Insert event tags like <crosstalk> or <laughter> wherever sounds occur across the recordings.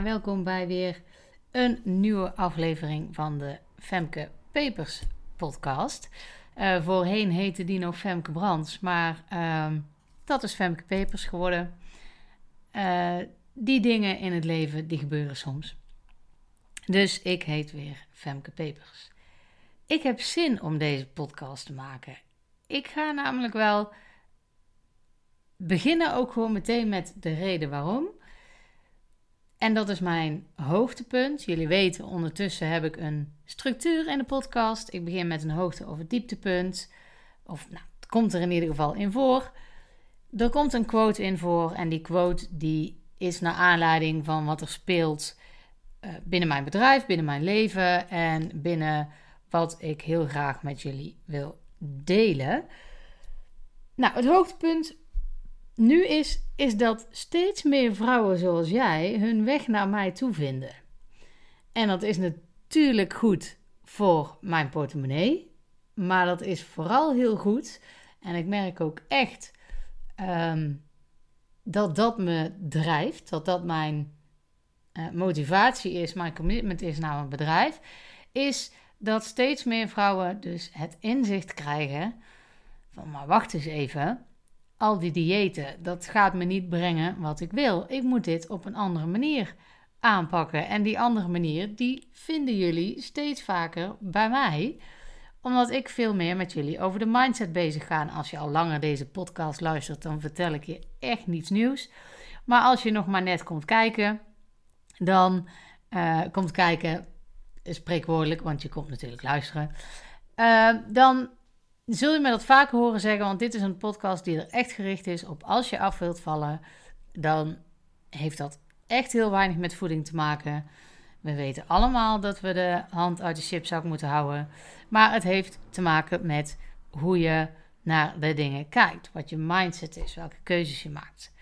Welkom bij weer een nieuwe aflevering van de Femke Papers podcast. Uh, voorheen heette die nog Femke Brands, maar uh, dat is Femke Papers geworden. Uh, die dingen in het leven, die gebeuren soms. Dus ik heet weer Femke Papers. Ik heb zin om deze podcast te maken. Ik ga namelijk wel beginnen ook gewoon meteen met de reden waarom. En dat is mijn hoogtepunt. Jullie weten, ondertussen heb ik een structuur in de podcast. Ik begin met een hoogte- of dieptepunt. Of nou, het komt er in ieder geval in voor. Er komt een quote in voor. En die quote die is naar aanleiding van wat er speelt uh, binnen mijn bedrijf, binnen mijn leven en binnen wat ik heel graag met jullie wil delen. Nou, het hoogtepunt nu is, is dat steeds meer vrouwen zoals jij hun weg naar mij toe vinden. En dat is natuurlijk goed voor mijn portemonnee, maar dat is vooral heel goed. En ik merk ook echt um, dat dat me drijft, dat dat mijn uh, motivatie is, mijn commitment is naar mijn bedrijf, is dat steeds meer vrouwen dus het inzicht krijgen van, maar wacht eens even, al die diëten, dat gaat me niet brengen wat ik wil. Ik moet dit op een andere manier aanpakken. En die andere manier, die vinden jullie steeds vaker bij mij omdat ik veel meer met jullie over de mindset bezig ga. Als je al langer deze podcast luistert, dan vertel ik je echt niets nieuws. Maar als je nog maar net komt kijken, dan uh, komt kijken, spreekwoordelijk, want je komt natuurlijk luisteren. Uh, dan zul je me dat vaker horen zeggen, want dit is een podcast die er echt gericht is op als je af wilt vallen, dan heeft dat echt heel weinig met voeding te maken. We weten allemaal dat we de hand uit de chipzak moeten houden, maar het heeft te maken met hoe je naar de dingen kijkt, wat je mindset is, welke keuzes je maakt.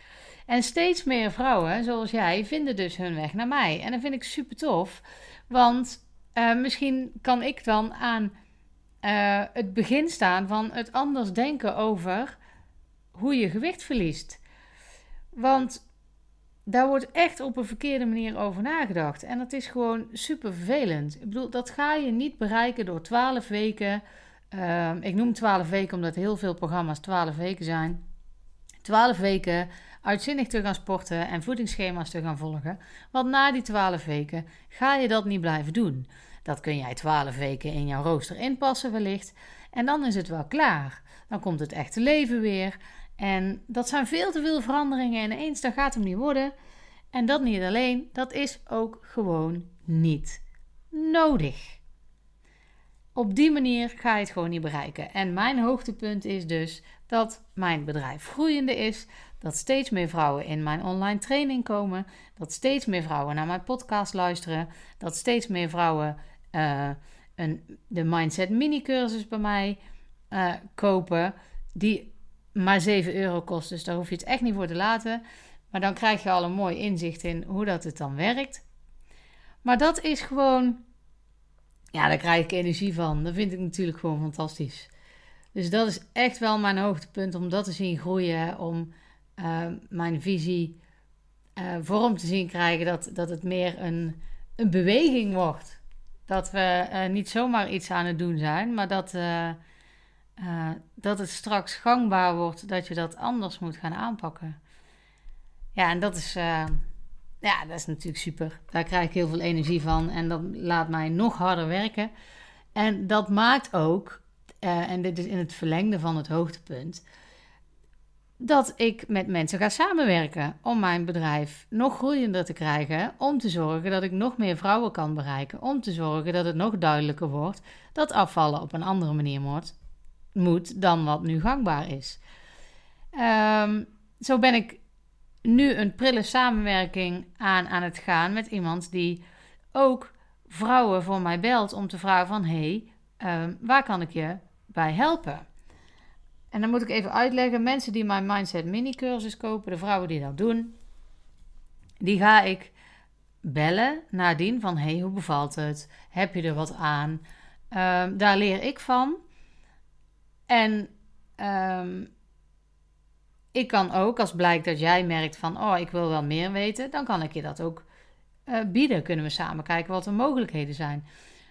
En steeds meer vrouwen, zoals jij, vinden dus hun weg naar mij. En dat vind ik super tof, want uh, misschien kan ik dan aan uh, het begin staan van het anders denken over hoe je gewicht verliest. Want daar wordt echt op een verkeerde manier over nagedacht. En dat is gewoon super vervelend. Ik bedoel, dat ga je niet bereiken door 12 weken. Uh, ik noem 12 weken omdat heel veel programma's 12 weken zijn. 12 weken uitzinnig te gaan sporten en voedingsschema's te gaan volgen. Want na die 12 weken ga je dat niet blijven doen. Dat kun jij 12 weken in jouw rooster inpassen, wellicht. En dan is het wel klaar. Dan komt het echte leven weer. En dat zijn veel te veel veranderingen ineens. Dat gaat hem niet worden. En dat niet alleen, dat is ook gewoon niet nodig. Op die manier ga je het gewoon niet bereiken. En mijn hoogtepunt is dus dat mijn bedrijf groeiende is. Dat steeds meer vrouwen in mijn online training komen. Dat steeds meer vrouwen naar mijn podcast luisteren. Dat steeds meer vrouwen uh, een, de Mindset mini cursus bij mij uh, kopen. Die maar 7 euro kost. Dus daar hoef je het echt niet voor te laten. Maar dan krijg je al een mooi inzicht in hoe dat het dan werkt. Maar dat is gewoon. Ja, daar krijg ik energie van. Dat vind ik natuurlijk gewoon fantastisch. Dus dat is echt wel mijn hoogtepunt om dat te zien groeien. Om uh, mijn visie vorm te zien krijgen. Dat, dat het meer een, een beweging wordt. Dat we uh, niet zomaar iets aan het doen zijn, maar dat, uh, uh, dat het straks gangbaar wordt dat je dat anders moet gaan aanpakken. Ja, en dat is, ja, dat is natuurlijk super. Daar krijg ik heel veel energie van en dat laat mij nog harder werken. En dat maakt ook, en dit is in het verlengde van het hoogtepunt, dat ik met mensen ga samenwerken om mijn bedrijf nog groeiender te krijgen, om te zorgen dat ik nog meer vrouwen kan bereiken, om te zorgen dat het nog duidelijker wordt dat afvallen op een andere manier moet, moet dan wat nu gangbaar is. Um, zo ben ik nu een prille samenwerking aan aan het gaan met iemand die ook vrouwen voor mij belt om te vragen van hey, um, waar kan ik je bij helpen? En dan moet ik even uitleggen: mensen die mijn Mindset Mini cursus kopen, de vrouwen die dat doen, die ga ik bellen nadien van: hey, hoe bevalt het? Heb je er wat aan? Um, daar leer ik van. En um, ik kan ook, als blijkt dat jij merkt van: oh, ik wil wel meer weten, dan kan ik je dat ook eh, bieden? Kunnen we samen kijken wat de mogelijkheden zijn?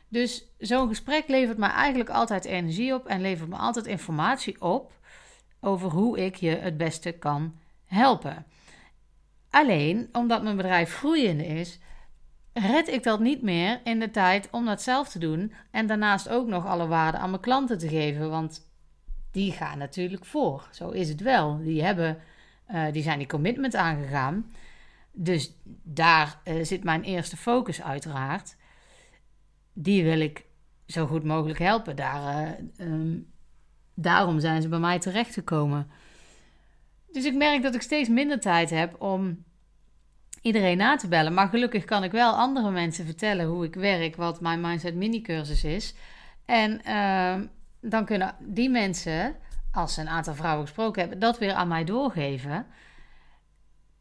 Dus zo'n gesprek levert me eigenlijk altijd energie op en levert me altijd informatie op over hoe ik je het beste kan helpen. Alleen omdat mijn bedrijf groeiende is, red ik dat niet meer in de tijd om dat zelf te doen en daarnaast ook nog alle waarde aan mijn klanten te geven, want die gaan natuurlijk voor. Zo is het wel. Die, hebben, uh, die zijn die commitment aangegaan. Dus daar uh, zit mijn eerste focus uiteraard. Die wil ik zo goed mogelijk helpen. Daar, uh, um, daarom zijn ze bij mij terechtgekomen. Dus ik merk dat ik steeds minder tijd heb om iedereen na te bellen. Maar gelukkig kan ik wel andere mensen vertellen hoe ik werk, wat mijn Mindset Mini cursus is. En uh, dan kunnen die mensen, als ze een aantal vrouwen gesproken hebben, dat weer aan mij doorgeven.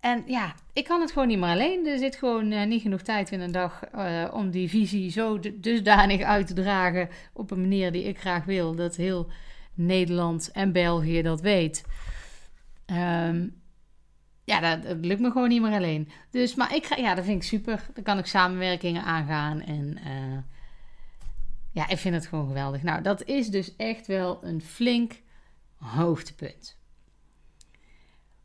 En ja, ik kan het gewoon niet meer alleen. Er zit gewoon uh, niet genoeg tijd in een dag uh, om die visie zo dusdanig uit te dragen op een manier die ik graag wil. Dat heel Nederland en België dat weet. Um, ja, dat, lukt me gewoon niet meer alleen. Dus, maar ik ga, ja, dat vind ik super. Dan kan ik samenwerkingen aangaan en uh, ja, ik vind het gewoon geweldig. Nou, dat is dus echt wel een flink hoogtepunt.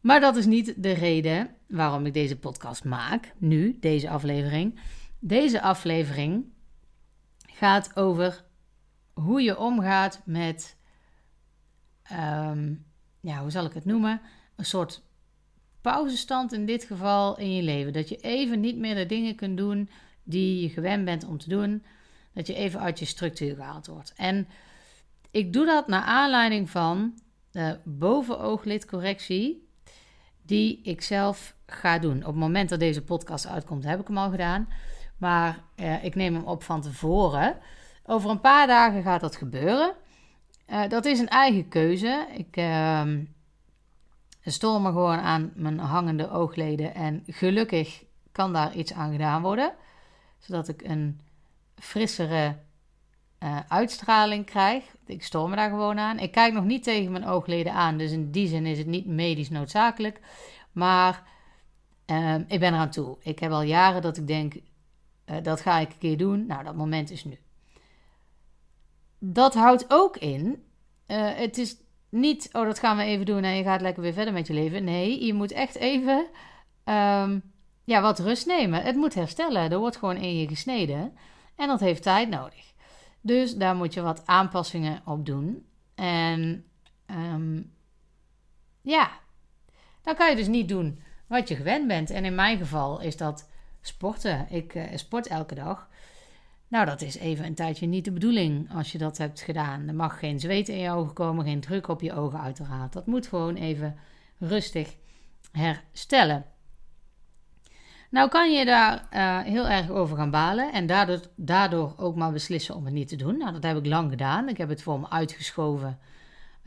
Maar dat is niet de reden waarom ik deze podcast maak, nu, deze aflevering. Deze aflevering gaat over hoe je omgaat met, um, ja, hoe zal ik het noemen? Een soort pauzestand in dit geval in je leven. Dat je even niet meer de dingen kunt doen die je gewend bent om te doen. Dat je even uit je structuur gehaald wordt. En ik doe dat naar aanleiding van de bovenooglidcorrectie die ik zelf ga doen. Op het moment dat deze podcast uitkomt, heb ik hem al gedaan. Maar eh, ik neem hem op van tevoren. Over een paar dagen gaat dat gebeuren. Uh, dat is een eigen keuze. Ik uh, stoor me gewoon aan mijn hangende oogleden. En gelukkig kan daar iets aan gedaan worden. Zodat ik een frissere uh, uitstraling krijg. Ik stoor me daar gewoon aan. Ik kijk nog niet tegen mijn oogleden aan, dus in die zin is het niet medisch noodzakelijk. Maar uh, ik ben eraan toe. Ik heb al jaren dat ik denk, uh, dat ga ik een keer doen. Nou, dat moment is nu. Dat houdt ook in, eh, het is niet, oh dat gaan we even doen en je gaat lekker weer verder met je leven. Nee, je moet echt even um, ja, wat rust nemen. Het moet herstellen. Er wordt gewoon in je gesneden. En dat heeft tijd nodig. Dus daar moet je wat aanpassingen op doen. En um, ja, dan kan je dus niet doen wat je gewend bent. En in mijn geval is dat sporten. Ik uh, sport elke dag. Nou, dat is even een tijdje niet de bedoeling als je dat hebt gedaan. Er mag geen zweet in je ogen komen, geen druk op je ogen uiteraard. Dat moet gewoon even rustig herstellen. Nou kan je daar uh, heel erg over gaan balen en daardoor, daardoor ook maar beslissen om het niet te doen. Nou, dat heb ik lang gedaan. Ik heb het voor me uitgeschoven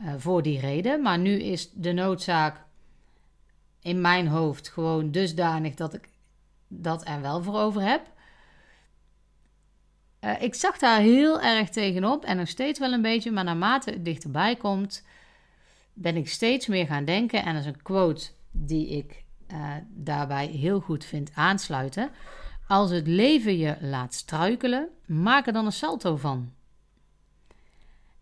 uh, voor die reden. Maar nu is de noodzaak in mijn hoofd gewoon dusdanig dat ik dat er wel voor over heb. Uh, ik zag daar heel erg tegenop en nog steeds wel een beetje, maar naarmate het dichterbij komt, ben ik steeds meer gaan denken. En dat is een quote die ik uh, daarbij heel goed vindt aansluiten. Als het leven je laat struikelen, maak er dan een salto van.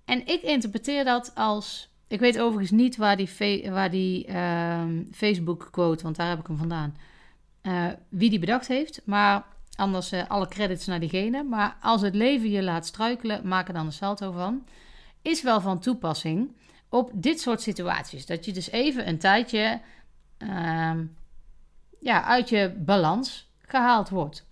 En ik interpreteer dat als. Ik weet overigens niet waar die, waar die uh, Facebook-quote, want daar heb ik hem vandaan, uh, wie die bedacht heeft. Maar anders uh, alle credits naar diegene. Maar als het leven je laat struikelen, maak er dan een salto van. Is wel van toepassing op dit soort situaties. Dat je dus even een tijdje uh, ja, uit je balans gehaald wordt.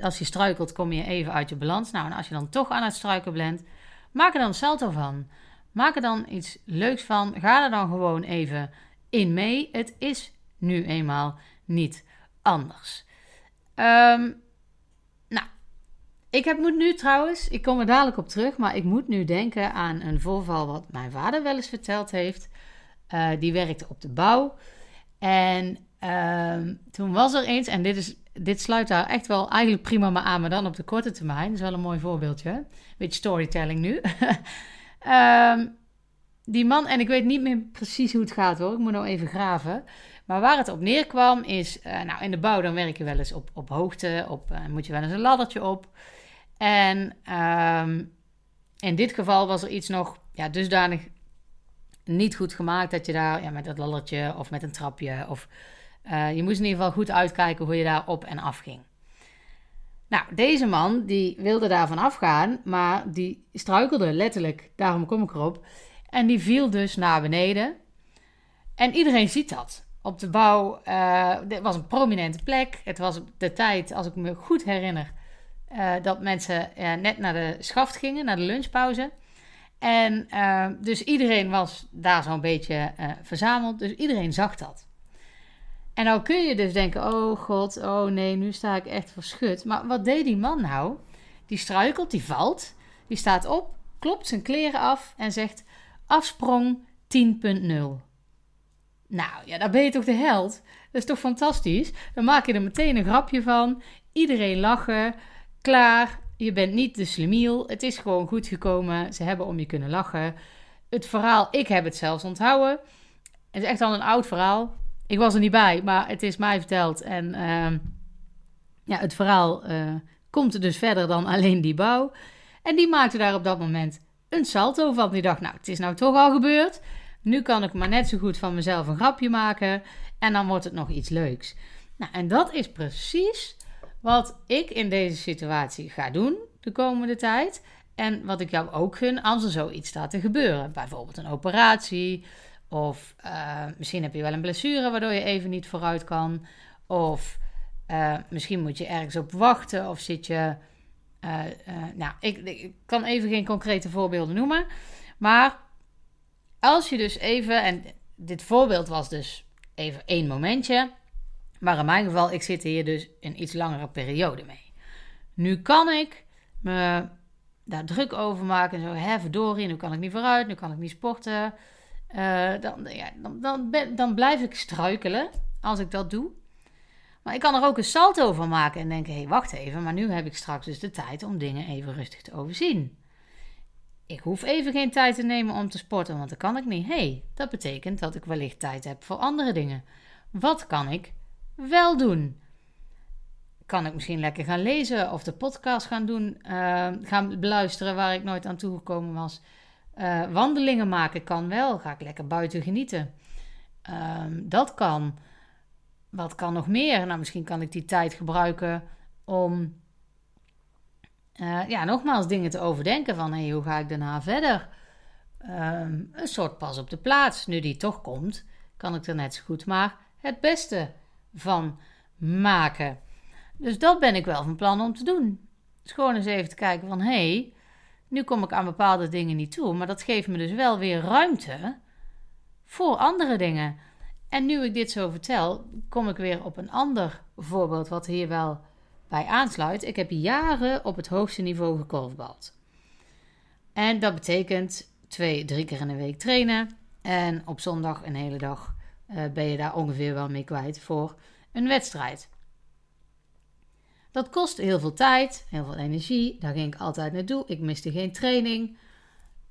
Als je struikelt, kom je even uit je balans. Nou, en als je dan toch aan het struikelen bent, maak er dan salto van. Maak er dan iets leuks van. Ga er dan gewoon even in mee. Het is nu eenmaal niet anders. Um, nou, ik heb, moet nu trouwens, ik kom er dadelijk op terug, maar ik moet nu denken aan een voorval wat mijn vader wel eens verteld heeft. Uh, die werkte op de bouw. En uh, toen was er eens, en dit, is, dit sluit daar echt wel eigenlijk prima maar aan, maar dan op de korte termijn. Dat is wel een mooi voorbeeldje. Beetje storytelling nu. um, <laughs> die man, en ik weet niet meer precies hoe het gaat hoor, ik moet nou even graven. Maar waar het op neerkwam is, uh, nou in de bouw dan werk je wel eens op, op hoogte, op, uh, moet je wel eens een laddertje op. En um, in dit geval was er iets nog ja, dusdanig niet goed gemaakt dat je daar ja, met dat laddertje of met een trapje of uh, je moest in ieder geval goed uitkijken hoe je daar op en af ging. Nou, deze man die wilde daarvan afgaan, maar die struikelde letterlijk, daarom kom ik erop. En die viel dus naar beneden. En iedereen ziet dat. Op de bouw, uh, was een prominente plek. Het was de tijd, als ik me goed herinner, uh, dat mensen net naar de schaft gingen, naar de lunchpauze. En dus iedereen was daar zo'n beetje verzameld. Dus iedereen zag dat. En nou kun je dus denken: oh god, oh nee, nu sta ik echt verschut. Maar wat deed die man nou? Die struikelt, die valt, die staat op, klopt zijn kleren af en zegt: afsprong 10.0. Nou ja, daar ben je toch de held? Dat is toch fantastisch? Dan maak je er meteen een grapje van. Iedereen lachen. Klaar. Je bent niet de slemiel. Het is gewoon goed gekomen. Ze hebben om je kunnen lachen. Het verhaal, ik heb het zelfs onthouden. Het is echt al een oud verhaal. Ik was er niet bij, maar het is mij verteld. En uh, ja, het verhaal uh, komt dus verder dan alleen die bouw. En die maakte daar op dat moment een salto van. Die dacht, nou, het is nou toch al gebeurd. Nu kan ik maar net zo goed van mezelf een grapje maken. En dan wordt het nog iets leuks. Nou, en dat is precies wat ik in deze situatie ga doen de komende tijd. En wat ik jou ook gun als er zoiets staat te gebeuren. Bijvoorbeeld een operatie of uh, misschien heb je wel een blessure waardoor je even niet vooruit kan. Of uh, misschien moet je ergens op wachten. Of zit je. Uh, nou, ik, ik, kan even geen concrete voorbeelden noemen. Maar als je dus even. En dit voorbeeld was dus even één momentje. Maar in mijn geval, ik zit hier dus een iets langere periode mee. Nu kan ik me daar druk over maken. En zo, hè, verdorie, nu kan ik niet vooruit, nu kan ik niet sporten. Uh, dan, ja, dan, dan, dan blijf ik struikelen als ik dat doe. Maar ik kan er ook een salto van maken en denken: hé, hey, wacht even, maar nu heb ik straks dus de tijd om dingen even rustig te overzien. Ik hoef even geen tijd te nemen om te sporten, want dat kan ik niet. Hey, dat betekent dat ik wellicht tijd heb voor andere dingen. Wat kan ik wel doen? Kan ik misschien lekker gaan lezen of de podcast gaan doen, uh, gaan beluisteren waar ik nooit aan toegekomen was? Uh, wandelingen maken kan wel. Ga ik lekker buiten genieten. Um, dat kan. Wat kan nog meer? Nou, misschien kan ik die tijd gebruiken om, uh, ja, nogmaals dingen te overdenken van, hey, hoe ga ik daarna verder? Um, een soort pas op de plaats. Nu die toch komt, kan ik er net zo goed maar het beste van maken. Dus dat ben ik wel van plan om te doen. Dus gewoon eens even te kijken van, hey, nu kom ik aan bepaalde dingen niet toe, maar dat geeft me dus wel weer ruimte voor andere dingen. En nu ik dit zo vertel, kom ik weer op een ander voorbeeld wat hier wel bij aansluit. Ik heb jaren op het hoogste niveau gekorfbald. En dat betekent twee, drie keer in de week trainen. En op zondag een hele dag uh, ben je daar ongeveer wel mee kwijt voor een wedstrijd. Dat kost heel veel tijd, heel veel energie. Daar ging ik altijd naartoe. Ik miste geen training.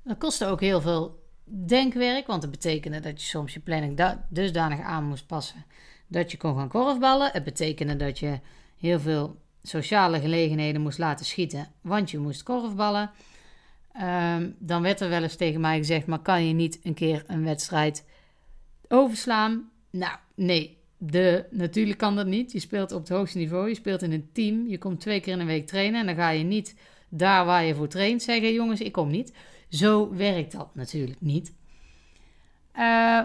Dat kostte ook heel veel denkwerk, want dat betekende dat je soms je planning dusdanig aan moest passen dat je kon gaan korfballen. Het betekende dat je heel veel sociale gelegenheden moest laten schieten, want je moest korfballen. Um, dan werd er wel eens tegen mij gezegd: maar kan je niet een keer een wedstrijd overslaan? Nou, nee, de, natuurlijk kan dat niet. Je speelt op het hoogste niveau. Je speelt in een team. Je komt twee keer in een week trainen. En dan ga je niet daar waar je voor traint zeggen: jongens, ik kom niet. Zo werkt dat natuurlijk niet. Uh,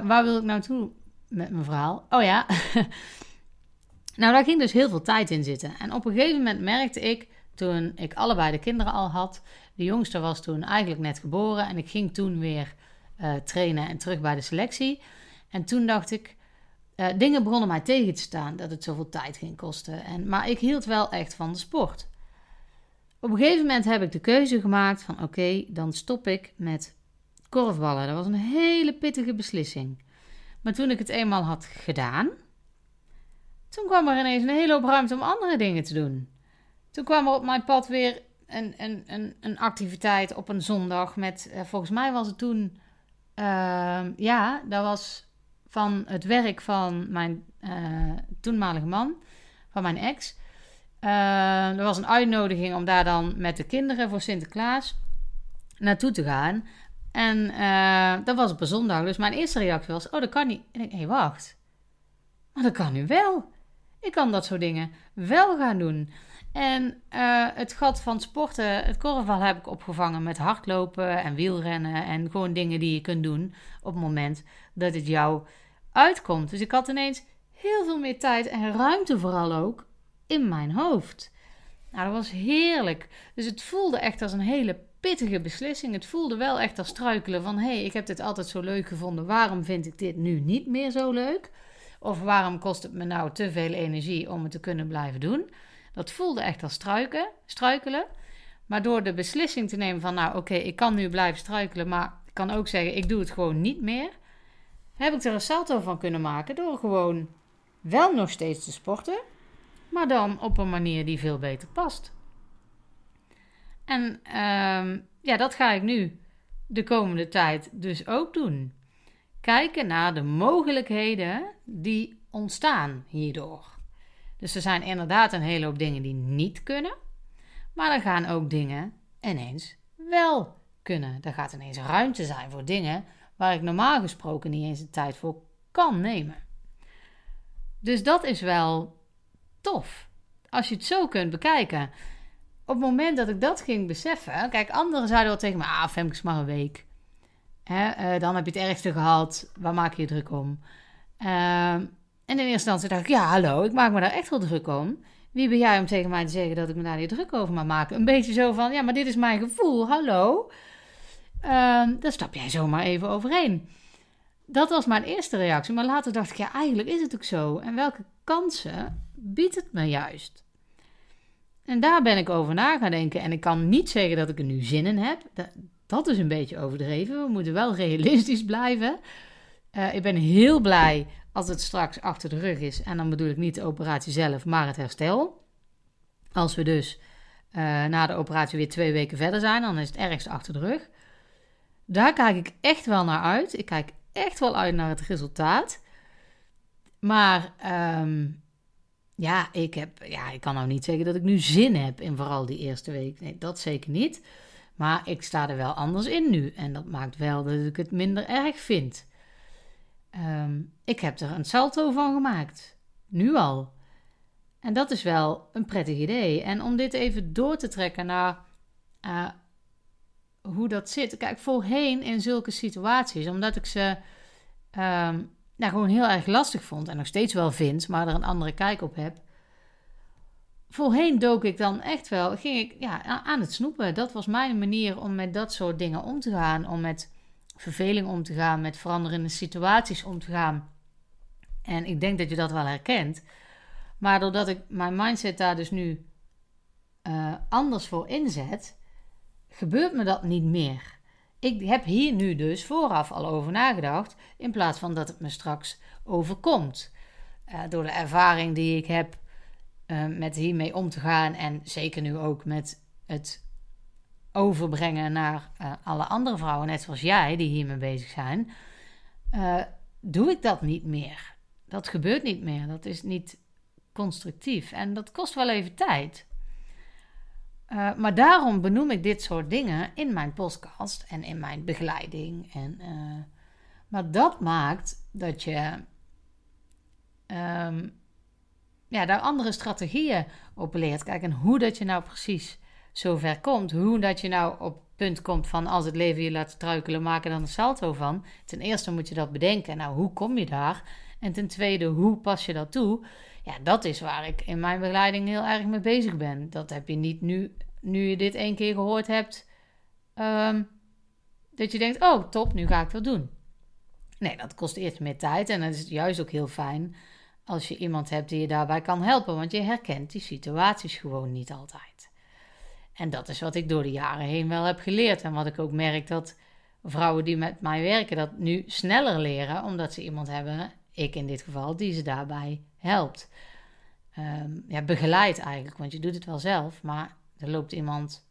waar wil ik nou toe met mijn verhaal? Oh ja. <laughs> nou, daar ging dus heel veel tijd in zitten. En op een gegeven moment merkte ik, toen ik allebei de kinderen al had. De jongste was toen eigenlijk net geboren. En ik ging toen weer uh, trainen en terug bij de selectie. En toen dacht ik uh, dingen begonnen mij tegen te staan dat het zoveel tijd ging kosten. En, maar ik hield wel echt van de sport. Op een gegeven moment heb ik de keuze gemaakt van oké, dan stop ik met korfballen. Dat was een hele pittige beslissing. Maar toen ik het eenmaal had gedaan, toen kwam er ineens een hele hoop ruimte om andere dingen te doen. Toen kwam er op mijn pad weer een, een, een, een activiteit op een zondag met, uh, volgens mij was het toen, uh, ja, dat was van het werk van mijn uh, toenmalige man, van mijn ex. Uh, er was een uitnodiging om daar dan met de kinderen voor Sinterklaas naartoe te gaan. En uh, dat was op een zondag. Dus mijn eerste reactie was: Oh, dat kan niet. En ik: Hé, hey, wacht. Maar dat kan nu wel. Ik kan dat soort dingen wel gaan doen. En het gat van sporten, het korfbal heb ik opgevangen met hardlopen en wielrennen. En gewoon dingen die je kunt doen op het moment dat het jou uitkomt. Dus ik had ineens heel veel meer tijd en ruimte vooral ook in mijn hoofd. Nou, dat was heerlijk. Dus het voelde echt als een hele pittige beslissing. Het voelde wel echt als struikelen van... hé, hey, ik heb dit altijd zo leuk gevonden. Waarom vind ik dit nu niet meer zo leuk? Of waarom kost het me nou te veel energie om het te kunnen blijven doen? Dat voelde echt als struiken, struikelen. Maar door de beslissing te nemen van... nou, oké, ik kan nu blijven struikelen... maar ik kan ook zeggen, ik doe het gewoon niet meer... heb ik er een salto van kunnen maken... door gewoon wel nog steeds te sporten... maar dan op een manier die veel beter past. En um, ja, dat ga ik nu de komende tijd dus ook doen. Kijken naar de mogelijkheden die ontstaan hierdoor. Dus er zijn inderdaad een hele hoop dingen die niet kunnen, maar er gaan ook dingen ineens wel kunnen. Er gaat ineens ruimte zijn voor dingen waar ik normaal gesproken niet eens de tijd voor kan nemen. Dus dat is wel tof. Als je het zo kunt bekijken op het moment dat ik dat ging beseffen, kijk, anderen zeiden wel tegen me: ah, Femke is maar een week. Hè, uh, dan heb je het ergste gehad, waar maak je je druk om? Uh, en in eerste instantie dacht ik: ja, hallo, ik maak me daar echt wel druk om. Wie ben jij om tegen mij te zeggen dat ik me daar niet druk over mag maken? Een beetje zo van: ja, maar dit is mijn gevoel, hallo. Uh, daar stap jij zomaar even overheen. Dat was mijn eerste reactie. Maar later dacht ik: ja, eigenlijk is het ook zo. En welke kansen biedt het me juist? En daar ben ik over na gaan denken. En ik kan niet zeggen dat ik er nu zin in heb. Dat, dat is een beetje overdreven. We moeten wel realistisch blijven. Uh, ik ben heel blij als het straks achter de rug is. En dan bedoel ik niet de operatie zelf, maar het herstel. Als we dus uh, na de operatie weer twee weken verder zijn, dan is het ergst achter de rug. Daar kijk ik echt wel naar uit. Ik kijk echt wel uit naar het resultaat. Maar um, ja, ik, heb, ja, ik kan nou niet zeggen dat ik nu zin heb in vooral die eerste week. Nee, dat zeker niet. Maar ik sta er wel anders in nu. En dat maakt wel dat ik het minder erg vind. Um, ik heb er een salto van gemaakt. Nu al. En dat is wel een prettig idee. En om dit even door te trekken naar uh, hoe dat zit. Kijk, voorheen in zulke situaties, omdat ik ze um, nou, gewoon heel erg lastig vond en nog steeds wel vind, maar er een andere kijk op heb. Voorheen dook ik dan echt wel, ging ik ja, aan het snoepen. Dat was mijn manier om met dat soort dingen om te gaan, om met verveling om te gaan, met veranderende situaties om te gaan. En ik denk dat je dat wel herkent. Maar doordat ik mijn mindset daar dus nu uh, anders voor inzet, gebeurt me dat niet meer ik heb hier nu dus vooraf al over nagedacht, in plaats van dat het me straks overkomt. Uh, door de ervaring die ik heb uh, met hiermee om te gaan en zeker nu ook met het overbrengen naar uh, alle andere vrouwen, net zoals jij, die hiermee bezig zijn, doe ik dat niet meer. Dat gebeurt niet meer. Dat is niet constructief en dat kost wel even tijd. Uh, maar daarom benoem ik dit soort dingen in mijn podcast en in mijn begeleiding. En, uh, maar dat maakt dat je um, ja, daar andere strategieën op leert. Kijk, en hoe dat je nou precies zover komt. Hoe dat je nou op het punt komt van als het leven je laat struikelen, maak er dan een salto van. Ten eerste moet je dat bedenken. Nou, hoe kom je daar? En ten tweede, hoe pas je dat toe? Ja, dat is waar ik in mijn begeleiding heel erg mee bezig ben. Dat heb je niet nu, nu je dit één keer gehoord hebt, um, dat je denkt: oh, top, nu ga ik dat doen. Nee, dat kost eerst meer tijd en het is juist ook heel fijn als je iemand hebt die je daarbij kan helpen, want je herkent die situaties gewoon niet altijd. En dat is wat ik door de jaren heen wel heb geleerd en wat ik ook merk dat vrouwen die met mij werken dat nu sneller leren, omdat ze iemand hebben ik in dit geval, die ze daarbij helpt. Um, ja, begeleid eigenlijk, want je doet het wel zelf, maar er loopt iemand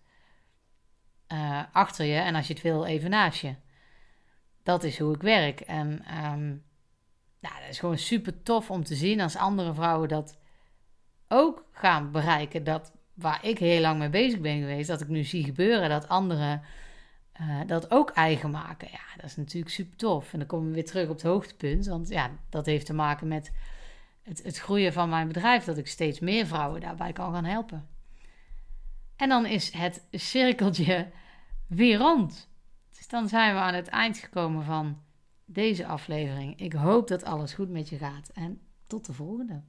uh, achter je en als je het wil, even naast je. Dat is hoe ik werk. En nou, dat is gewoon super tof om te zien als andere vrouwen dat ook gaan bereiken. Dat waar ik heel lang mee bezig ben geweest, dat ik nu zie gebeuren, dat anderen uh, dat ook eigen maken. Ja, dat is natuurlijk super tof. En dan komen we weer terug op het hoogtepunt. Want ja, dat heeft te maken met het, groeien van mijn bedrijf. Dat ik steeds meer vrouwen daarbij kan gaan helpen. En dan is het cirkeltje weer rond. Dus dan zijn we aan het eind gekomen van deze aflevering. Ik hoop dat alles goed met je gaat. En tot de volgende.